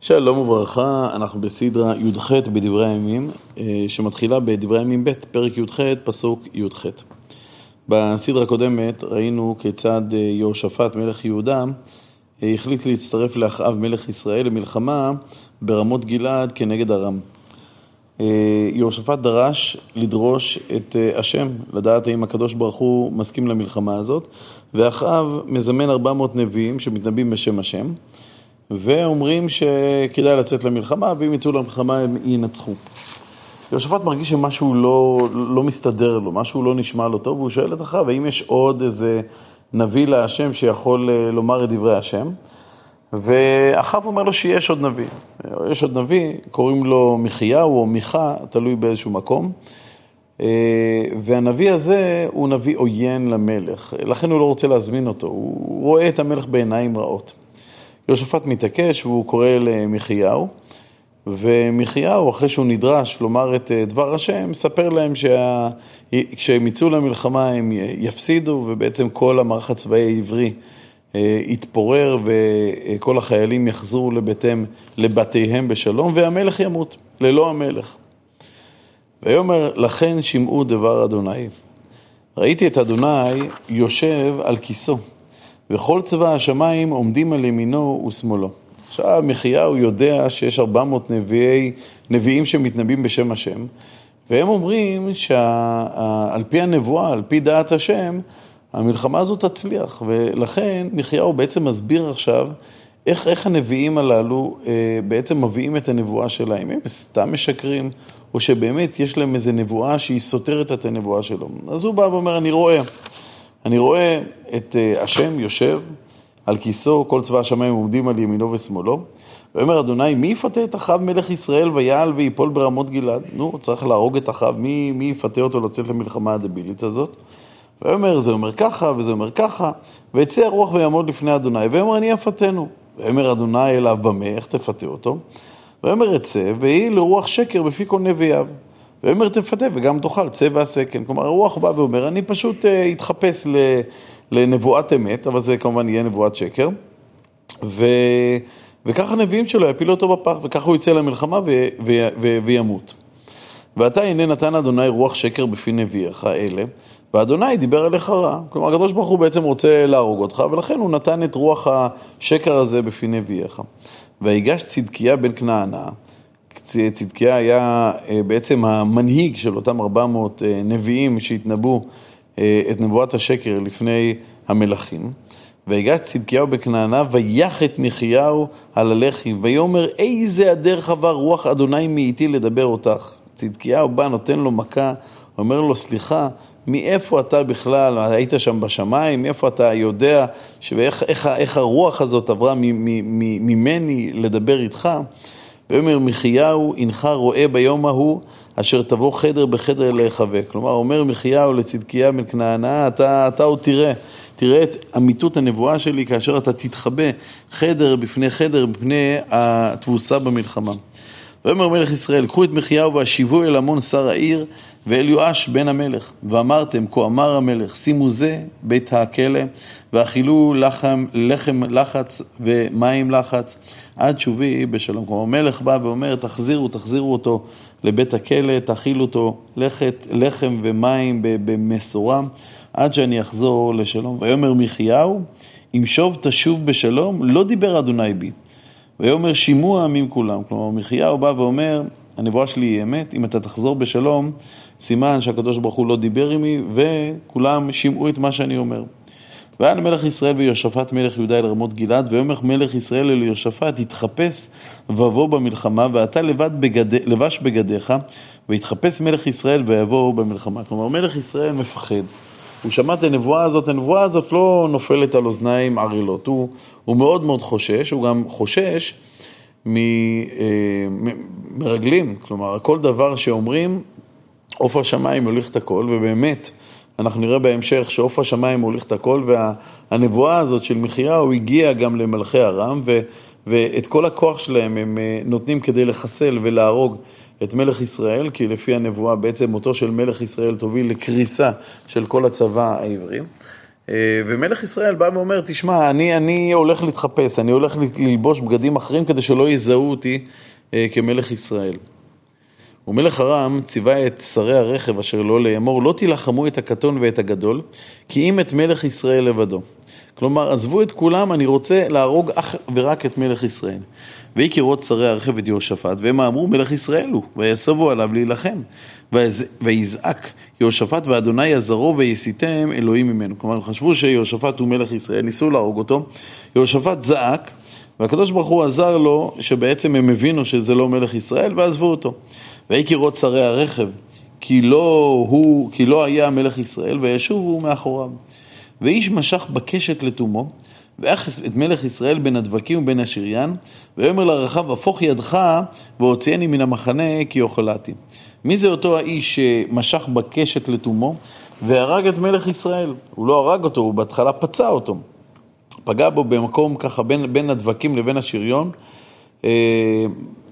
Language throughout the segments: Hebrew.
שלום וברכה, אנחנו בסדרה י"ח בדברי הימים, אה, שמתחילה בדברי הימים ב', פרק י"ח, פסוק י"ח. בסדרה הקודמת ראינו כיצד אה, יהושפט, מלך יהודה, אה, החליט להצטרף לאחאב מלך ישראל למלחמה ברמות גלעד כנגד ארם. יהושפט דרש לדרוש את השם, לדעת האם הקדוש ברוך הוא מסכים למלחמה הזאת, ואחאב מזמן 400 נביאים שמתנבאים בשם השם. ואומרים שכדאי לצאת למלחמה, ואם יצאו למלחמה הם ינצחו. יהושפט מרגיש שמשהו לא, לא מסתדר לו, משהו לא נשמע לו טוב, והוא שואל את אחאב, האם יש עוד איזה נביא להשם שיכול אה, לומר את דברי השם? ואחאב אומר לו שיש עוד נביא. יש עוד נביא, קוראים לו מחיהו או מיכה, תלוי באיזשהו מקום. אה, והנביא הזה הוא נביא עוין למלך, לכן הוא לא רוצה להזמין אותו, הוא רואה את המלך בעיניים רעות. יהושפט מתעקש והוא קורא למחיהו, ומחיהו, אחרי שהוא נדרש לומר את אה, דבר השם, מספר להם שכשהם יצאו למלחמה הם יפסידו, ובעצם כל המערך הצבאי העברי אה, יתפורר, וכל החיילים יחזרו לביתם, לבתיהם בשלום, והמלך ימות, ללא המלך. ויאמר לכן שמעו דבר אדוני. ראיתי את אדוני יושב על כיסו. וכל צבא השמיים עומדים על ימינו ושמאלו. עכשיו מחיהו יודע שיש 400 נביאי, נביאים שמתנבאים בשם השם, והם אומרים שעל פי הנבואה, על פי דעת השם, המלחמה הזאת תצליח, ולכן מחיהו בעצם מסביר עכשיו איך, איך הנביאים הללו אה, בעצם מביאים את הנבואה שלהם. הם סתם משקרים, או שבאמת יש להם איזו נבואה שהיא סותרת את הנבואה שלו. אז הוא בא ואומר, אני רואה. אני רואה את אה, השם יושב על כיסו, כל צבא השמיים עומדים על ימינו ושמאלו. ואומר אדוני, מי יפתה את אחאב מלך ישראל ויעל ויפול ברמות גלעד? נו, צריך להרוג את אחאב, מי, מי יפתה אותו לצאת למלחמה הדבילית הזאת? ואומר, זה אומר ככה וזה אומר ככה, ויצא הרוח ויעמוד לפני אדוני, ואומר, אני אפתנו. ואומר אדוני אליו במה, איך תפתה אותו? ואומר, אצא, ויהי לרוח שקר בפי כל נביאיו. ואומר תפתה וגם תאכל, צא והסקן. כלומר, הרוח בא ואומר, אני פשוט uh, אתחפש לנבואת אמת, אבל זה כמובן יהיה נבואת שקר. ו... וככה הנביאים שלו יפילו אותו בפח, וככה הוא יצא למלחמה ו... ו... ו... וימות. ועתה הנה נתן אדוני רוח שקר בפי נביאיך אלה, ואדוני דיבר אליך רע. כלומר, הקדוש ברוך הוא בעצם רוצה להרוג אותך, ולכן הוא נתן את רוח השקר הזה בפי נביאיך. ויגש צדקיה בן כנענה, צדקיה היה אה, בעצם המנהיג של אותם 400 אה, נביאים שהתנבאו אה, את נבואת השקר לפני המלכים. ויגש צדקיהו בכנענה, ויח את מחיהו על הלחי, ויאמר איזה הדרך עבר רוח אדוני מאיתי לדבר אותך. צדקיהו בא, נותן לו מכה, אומר לו, סליחה, מאיפה אתה בכלל, היית שם בשמיים, מאיפה אתה יודע, ואיך איך, איך הרוח הזאת עברה ממני לדבר איתך? ויאמר מחיהו, הנך רואה ביום ההוא, אשר תבוא חדר בחדר להיחווה. כלומר, אומר מחיהו לצדקיה בן כנענה, אתה, אתה עוד תראה, תראה את אמיתות הנבואה שלי כאשר אתה תתחבא חדר בפני חדר, בפני התבוסה במלחמה. ויאמר מלך ישראל, קחו את מחיהו והשיבו אל עמון שר העיר ואל יואש בן המלך. ואמרתם, כה אמר המלך, שימו זה בית הכלא, ואכילו לחם, לחם לחץ ומים לחץ, עד שובי בשלום. כלומר, המלך בא ואומר, תחזירו, תחזירו אותו לבית הכלא, תאכילו אותו לחת, לחם ומים במשורה, עד שאני אחזור לשלום. ויאמר מחיהו, אם שוב תשוב בשלום, לא דיבר אדוני בי. ויאמר שימוע עמים כולם. כלומר, מחיהו בא ואומר, הנבואה שלי היא אמת, אם אתה תחזור בשלום, סימן שהקדוש ברוך הוא לא דיבר עמי, וכולם שמעו את מה שאני אומר. והיה למלך ישראל ויהושפט מלך יהודה אל רמות גלעד, ויאמר מלך ישראל אל יהושפט, התחפש ובוא במלחמה, ואתה לבד בגד... לבש בגדיך, ויתחפש מלך ישראל ויבוא במלחמה. כלומר, מלך ישראל מפחד. הוא שמע את הנבואה הזאת, הנבואה הזאת לא נופלת על אוזניים ערלות, הוא, הוא מאוד מאוד חושש, הוא גם חושש ממרגלים, אה, כלומר, כל דבר שאומרים, עוף השמיים יוליך את הכל, ובאמת, אנחנו נראה בהמשך שעוף השמיים מוליך את הכל, והנבואה הזאת של מחיהו הגיעה גם למלכי ארם, ו, ואת כל הכוח שלהם הם אה, נותנים כדי לחסל ולהרוג את מלך ישראל, כי לפי הנבואה בעצם מותו של מלך ישראל תוביל לקריסה של כל הצבא העברי. אה, ומלך ישראל בא ואומר, תשמע, אני, אני הולך להתחפש, אני הולך ללבוש בגדים אחרים כדי שלא יזהו אותי אה, כמלך ישראל. ומלך ארם ציווה את שרי הרכב אשר לא לאמור, לא תילחמו את הקטון ואת הגדול, כי אם את מלך ישראל לבדו. כלומר, עזבו את כולם, אני רוצה להרוג אך ורק את מלך ישראל. ויהי כראות שרי הרכב את יהושפט, והם אמרו מלך ישראל הוא, ויסבו עליו להילחם. ויזעק יהושפט ואדוני יזרו ויסיתם אלוהים ממנו. כלומר, הם חשבו שיהושפט הוא מלך ישראל, ניסו להרוג אותו. יהושפט זעק, והקדוש ברוך הוא עזר לו, שבעצם הם הבינו שזה לא מלך ישראל, ועזבו אותו. ויהי כראות שרי הרכב, כי לא הוא, כי לא היה מלך ישראל, וישובו מאחוריו. ואיש משך בקשת לתומו, ואך את מלך ישראל בין הדבקים ובין השריין, ויאמר לרחב, הפוך ידך והוציאני מן המחנה כי אוכלתי. מי זה אותו האיש שמשך בקשת לתומו והרג את מלך ישראל? הוא לא הרג אותו, הוא בהתחלה פצע אותו. פגע בו במקום ככה בין, בין הדבקים לבין השריון. אה,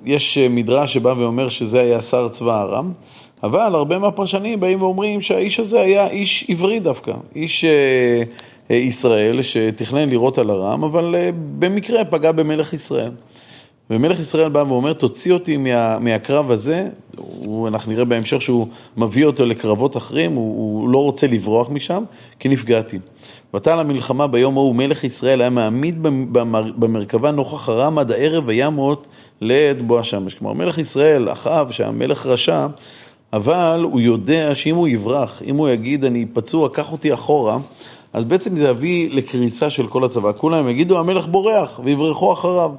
יש מדרש שבא ואומר שזה היה שר צבא ארם, אבל הרבה מהפרשנים באים ואומרים שהאיש הזה היה איש עברי דווקא, איש אה, אה, ישראל שתכנן לירות על ארם, אבל במקרה פגע במלך ישראל. ומלך ישראל בא ואומר, תוציא אותי מה, מהקרב הזה, הוא, אנחנו נראה בהמשך שהוא מביא אותו לקרבות אחרים, הוא, הוא לא רוצה לברוח משם, כי נפגעתי. ותעל המלחמה ביום ההוא מלך ישראל היה מעמיד במרכבה נוכח הרם עד הערב וימות לעת בוא השמש. כלומר, מלך ישראל, אחאב, שהמלך רשע, אבל הוא יודע שאם הוא יברח, אם הוא יגיד, אני פצוע, קח אותי אחורה, אז בעצם זה יביא לקריסה של כל הצבא. כולם יגידו, המלך בורח, ויברחו אחריו.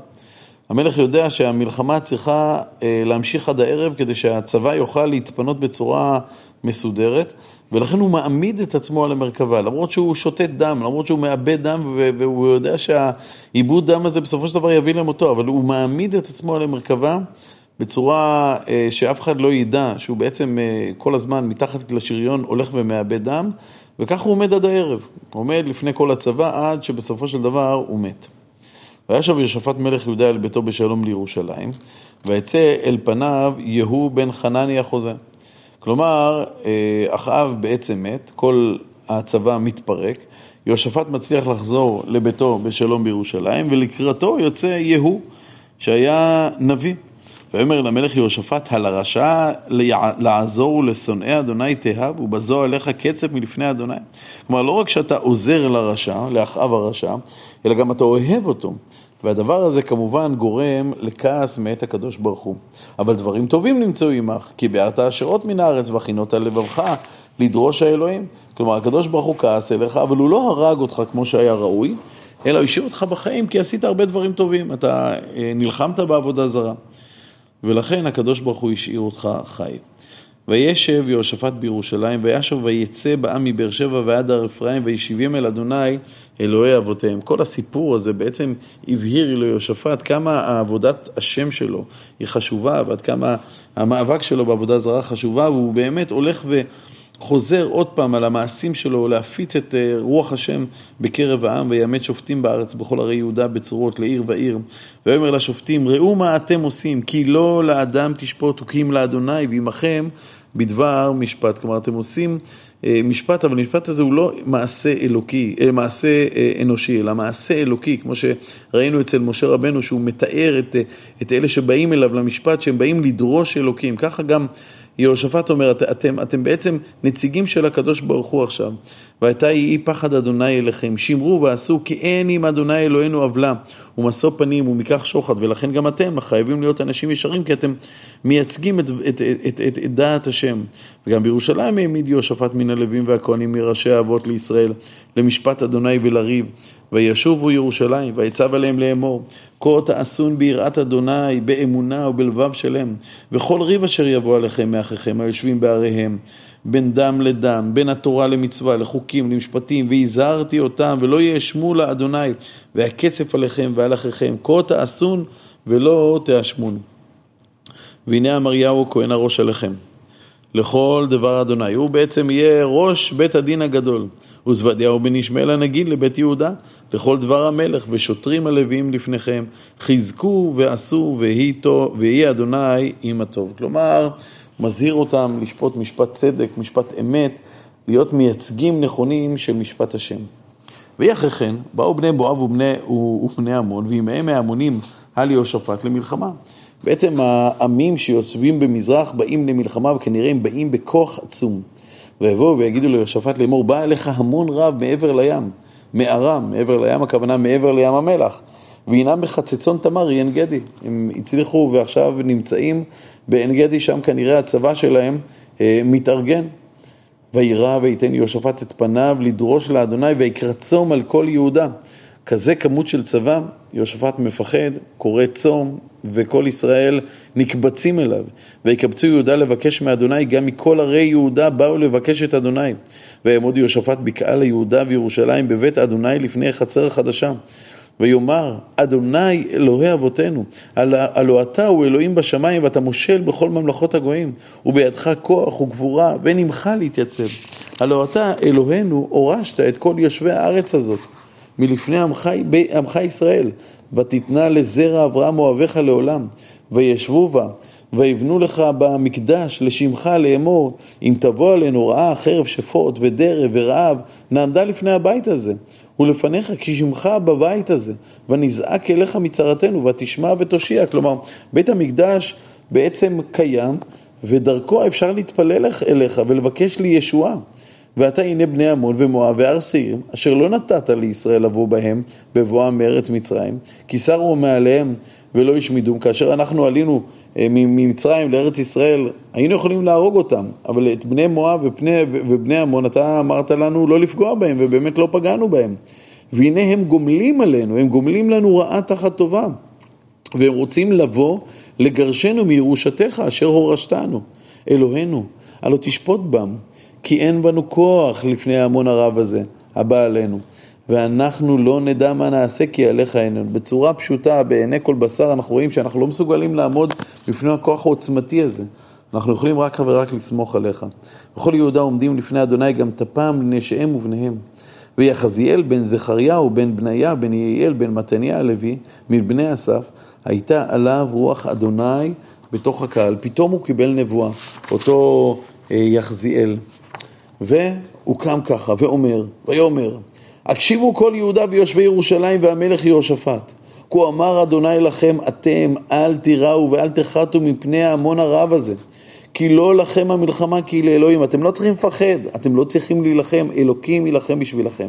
המלך יודע שהמלחמה צריכה אה, להמשיך עד הערב כדי שהצבא יוכל להתפנות בצורה מסודרת, ולכן הוא מעמיד את עצמו על המרכבה, למרות שהוא שותת דם, למרות שהוא מאבד דם, והוא יודע שהעיבוד דם הזה בסופו של דבר יביא למותו, אבל הוא מעמיד את עצמו על המרכבה בצורה אה, שאף אחד לא ידע שהוא בעצם אה, כל הזמן מתחת לשריון הולך ומאבד דם, וכך הוא עומד עד הערב, עומד לפני כל הצבא עד שבסופו של דבר הוא מת. וישב ישפט מלך יהודה אל ביתו בשלום לירושלים, ויצא אל פניו יהוא בן חנני החוזה. כלומר, אה, אחאב בעצם מת, כל הצבא מתפרק, יהושפט מצליח לחזור לביתו בשלום בירושלים, ולקראתו יוצא יהוא, שהיה נביא. ויאמר למלך יהושפט, על הרשע לעזור לשונאי אדוני תאהב, ובזו עליך קצף מלפני אדוני. כלומר, לא רק שאתה עוזר לרשע, לאחאב הרשע, אלא גם אתה אוהב אותו. והדבר הזה כמובן גורם לכעס מאת הקדוש ברוך הוא. אבל דברים טובים נמצאו עמך, כי ביארת השרות מן הארץ והכינות על לבבך לדרוש האלוהים. כלומר, הקדוש ברוך הוא כעס אליך, אבל הוא לא הרג אותך כמו שהיה ראוי, אלא השאיר אותך בחיים כי עשית הרבה דברים טובים. אתה אה, נלחמת בעבודה זרה. ולכן הקדוש ברוך הוא השאיר אותך חי. וישב יהושפט בירושלים, וישב ויצא בעם מבאר שבע ועד הר אפרים, וישיבים אל אדוני אלוהי אבותיהם. כל הסיפור הזה בעצם הבהיר ליהושפט כמה עבודת השם שלו היא חשובה, ועד כמה המאבק שלו בעבודה זרה חשובה, והוא באמת הולך ו... חוזר עוד פעם על המעשים שלו להפיץ את אה, רוח השם בקרב העם ויעמד שופטים בארץ בכל ערי יהודה בצורות לעיר ועיר ויאמר לשופטים ראו מה אתם עושים כי לא לאדם תשפוט כי אם לאדוני ועמכם בדבר משפט. כלומר, אתם עושים אה, משפט, אבל המשפט הזה הוא לא מעשה אלוקי, אה, מעשה אנושי, אלא מעשה אלוקי, כמו שראינו אצל משה רבנו, שהוא מתאר את, את אלה שבאים אליו למשפט, שהם באים לדרוש אלוקים. ככה גם יהושפט אומר, את, אתם, אתם בעצם נציגים של הקדוש ברוך הוא עכשיו. והייתה יהי פחד אדוני אליכם, שמרו ועשו כי אין עם אדוני אלוהינו עוולה, ומשוא פנים ומיקח שוחד, ולכן גם אתם חייבים להיות אנשים ישרים, כי אתם מייצגים את, את, את, את, את דעת השם. וגם בירושלים העמיד יהושפט מן הלווים והכהנים מראשי האבות לישראל, למשפט אדוני ולריב. וישובו ירושלים, ויצב עליהם לאמור, כה תעשון ביראת אדוני, באמונה ובלבב שלם, וכל ריב אשר יבוא עליכם מאחיכם היושבים בעריהם, בין דם לדם, בין התורה למצווה, לחוקים, למשפטים, והזהרתי אותם, ולא יאשמו לאדוני, והקצף עליכם ועל אחיכם, כה תעשון ולא תאשמון. והנה אמריהו כהן הראש עליכם. לכל דבר אדוני. הוא בעצם יהיה ראש בית הדין הגדול. וזבדיהו בן ישמעאל הנגיד לבית יהודה, לכל דבר המלך, ושוטרים הלוויים לפניכם, חזקו ועשו, ויהי אדוני עם הטוב. כלומר, מזהיר אותם לשפוט משפט צדק, משפט אמת, להיות מייצגים נכונים של משפט השם. ואחרי כן באו בני מואב ובני, עמון, ועמהם מהעמונים על יהושפט למלחמה. בעצם העמים שיושבים במזרח באים למלחמה, וכנראה הם באים בכוח עצום. ויבואו ויגידו ליהושפט לאמור, בא אליך המון רב מעבר לים, מארם, מעבר לים הכוונה מעבר לים המלח. והנם בחצצון תמר עין גדי. הם הצליחו ועכשיו נמצאים בעין גדי, שם כנראה הצבא שלהם אה, מתארגן. וירא ויתן יהושפט את פניו לדרוש לאדוני ויקרצום על כל יהודה. כזה כמות של צבא, יהושפט מפחד, קורא צום, וכל ישראל נקבצים אליו. ויקבצו יהודה לבקש מאדוני, גם מכל ערי יהודה באו לבקש את אדוני. ויעמוד יהושפט בקעה ליהודה וירושלים בבית אדוני לפני חצר חדשה. ויאמר, אדוני אלוהי אבותינו, הלא אתה הוא אלוהים בשמיים ואתה מושל בכל ממלכות הגויים, ובידך כוח וגבורה, עמך להתייצב. הלא אתה אלוהינו הורשת את כל יושבי הארץ הזאת, מלפני עמך, עמך ישראל, ותתנה לזרע אברהם אוהביך לעולם, וישבו בה. ויבנו לך במקדש לשמך לאמור, אם תבוא עלינו רעה, חרב שפוט ודרב ורעב, נעמדה לפני הבית הזה. ולפניך כי שמך בבית הזה, ונזעק אליך מצרתנו, ותשמע ותושיע. כלומר, בית המקדש בעצם קיים, ודרכו אפשר להתפלל אליך ולבקש לי ישועה. ועתה הנה בני עמון ומואב והר שעיר, אשר לא נתת לישראל לבוא בהם בבואם מארץ מצרים, כי שרו מעליהם ולא השמידום. כאשר אנחנו עלינו אה, ממצרים לארץ ישראל, היינו יכולים להרוג אותם, אבל את בני מואב ובני, ובני עמון אתה אמרת לנו לא לפגוע בהם, ובאמת לא פגענו בהם. והנה הם גומלים עלינו, הם גומלים לנו רעה תחת טובה. והם רוצים לבוא לגרשנו מירושתך אשר הורשתנו. אלוהינו, הלא תשפוט בם, כי אין בנו כוח לפני ההמון הרב הזה, הבא עלינו. ואנחנו לא נדע מה נעשה כי עליך עינינו. בצורה פשוטה, בעיני כל בשר, אנחנו רואים שאנחנו לא מסוגלים לעמוד בפני הכוח העוצמתי הזה. אנחנו יכולים רק ורק לסמוך עליך. וכל יהודה עומדים לפני אדוני גם טפם לנשיהם ובניהם. ויחזיאל בן זכריהו בן בניה בן יעיאל בן מתניה הלוי מבני אסף הייתה עליו רוח אדוני בתוך הקהל. פתאום הוא קיבל נבואה, אותו אה, יחזיאל. והוא קם ככה ואומר, ויאמר הקשיבו כל יהודה ויושבי ירושלים והמלך יהושפט. כה אמר אדוני לכם, אתם אל תיראו ואל תחתו מפני ההמון הרב הזה. כי לא לכם המלחמה כי לאלוהים. אתם לא צריכים לפחד, אתם לא צריכים להילחם, אלוקים יילחם בשבילכם.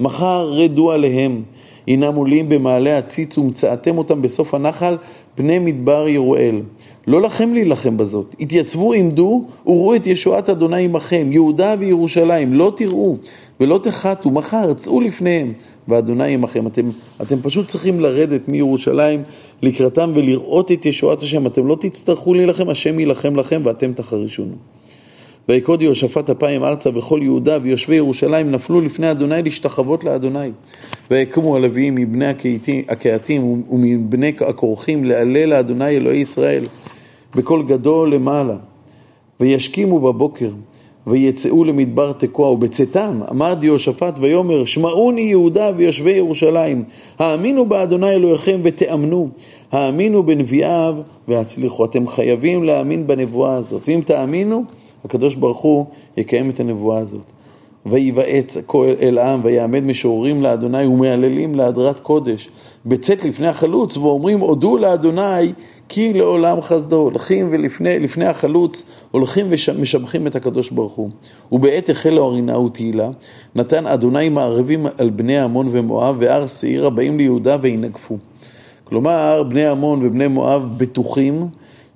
מחר רדו עליהם, הנם עולים במעלה הציץ ומצאתם אותם בסוף הנחל, פני מדבר ירואל. לא לכם להילחם בזאת. התייצבו, עמדו, וראו את ישועת אדוני עמכם, יהודה וירושלים, לא תראו ולא תחתו, מחר צאו לפניהם, ואדוני עמכם. אתם, אתם פשוט צריכים לרדת מירושלים לקראתם ולראות את ישועת השם. אתם לא תצטרכו להילחם, השם יילחם לכם ואתם תחרישונו. ויקוד יהושפט אפיים ארצה וכל יהודה ויושבי ירושלים נפלו לפני אדוני להשתחוות לאדוני. ויקמו הלוויים מבני הקהתים ומבני הכורכים להלל לאדוני אלוהי ישראל בקול גדול למעלה. וישכימו בבוקר ויצאו למדבר תקוע ובצאתם אמר יהושפט ויאמר שמעוני יהודה ויושבי ירושלים האמינו באדוני אלוהיכם ותאמנו האמינו בנביאיו והצליחו אתם חייבים להאמין בנבואה הזאת ואם תאמינו הקדוש ברוך הוא יקיים את הנבואה הזאת. ויבעץ אל העם ויעמד משוררים לאדוני ומהללים להדרת קודש. בצאת לפני החלוץ ואומרים הודו לאדוני כי לעולם חסדו. הולכים ולפני החלוץ הולכים ומשבחים את הקדוש ברוך הוא. ובעת החלה ארינה ותהילה נתן אדוני מערבים על בני עמון ומואב והר שעיר הבאים ליהודה וינגפו. כלומר בני עמון ובני מואב בטוחים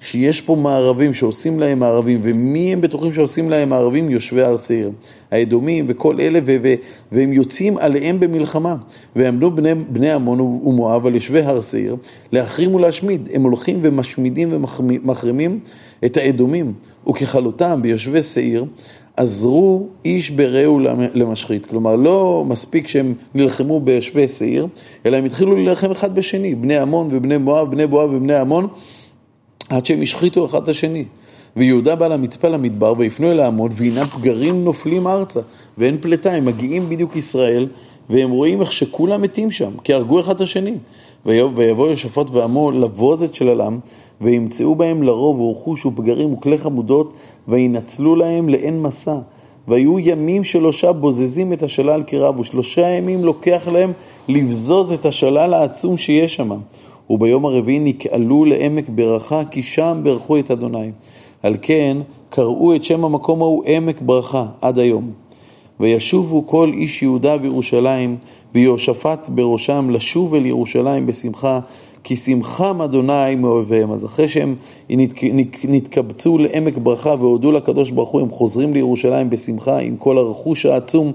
שיש פה מערבים שעושים להם מערבים, ומי הם בטוחים שעושים להם מערבים? יושבי הר שעיר, האדומים וכל אלה, ו- ו- והם יוצאים עליהם במלחמה. ועמדו בני, בני עמון ומואב על יושבי הר שעיר להחרים ולהשמיד. הם הולכים ומשמידים ומחרימים את האדומים, וככלותם ביושבי שעיר, עזרו איש ברעהו למשחית. כלומר, לא מספיק שהם נלחמו ביושבי שעיר, אלא הם התחילו להילחם אחד בשני, בני עמון ובני מואב, בני מואב ובני עמון. עד שהם השחיתו אחד את השני. ויהודה בא למצפה למדבר ויפנו אל העמוד והנה פגרים נופלים ארצה ואין פלטה, הם מגיעים בדיוק ישראל והם רואים איך שכולם מתים שם, כי הרגו אחד את השני. ויבוא יושפט ועמו לבוזת של הלם וימצאו בהם לרוב ורכוש ופגרים וכלי חמודות וינצלו להם לאין מסע והיו ימים שלושה בוזזים את השלל כרב, ושלושה ימים לוקח להם לבזוז את השלל העצום שיש שם. וביום הרביעי נקעלו לעמק ברכה, כי שם ברכו את אדוני. על כן קראו את שם המקום ההוא עמק ברכה עד היום. וישובו כל איש יהודה וירושלים, ויהושפט בראשם לשוב אל ירושלים בשמחה, כי שמחם אדוני מאוהביהם. אז אחרי שהם נתקבצו לעמק ברכה והודו לקדוש ברוך הוא, הם חוזרים לירושלים בשמחה עם כל הרכוש העצום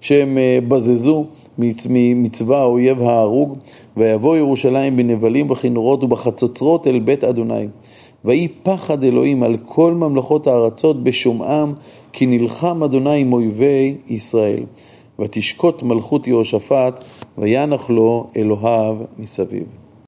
שהם אה, בזזו מצבא האויב ההרוג, ויבוא ירושלים בנבלים, בכינורות ובחצוצרות אל בית אדוני. ויהי פחד אלוהים על כל ממלכות הארצות בשומעם, כי נלחם אדוני עם אויבי ישראל. ותשקוט מלכות יהושפט, וינח לו אלוהיו מסביב.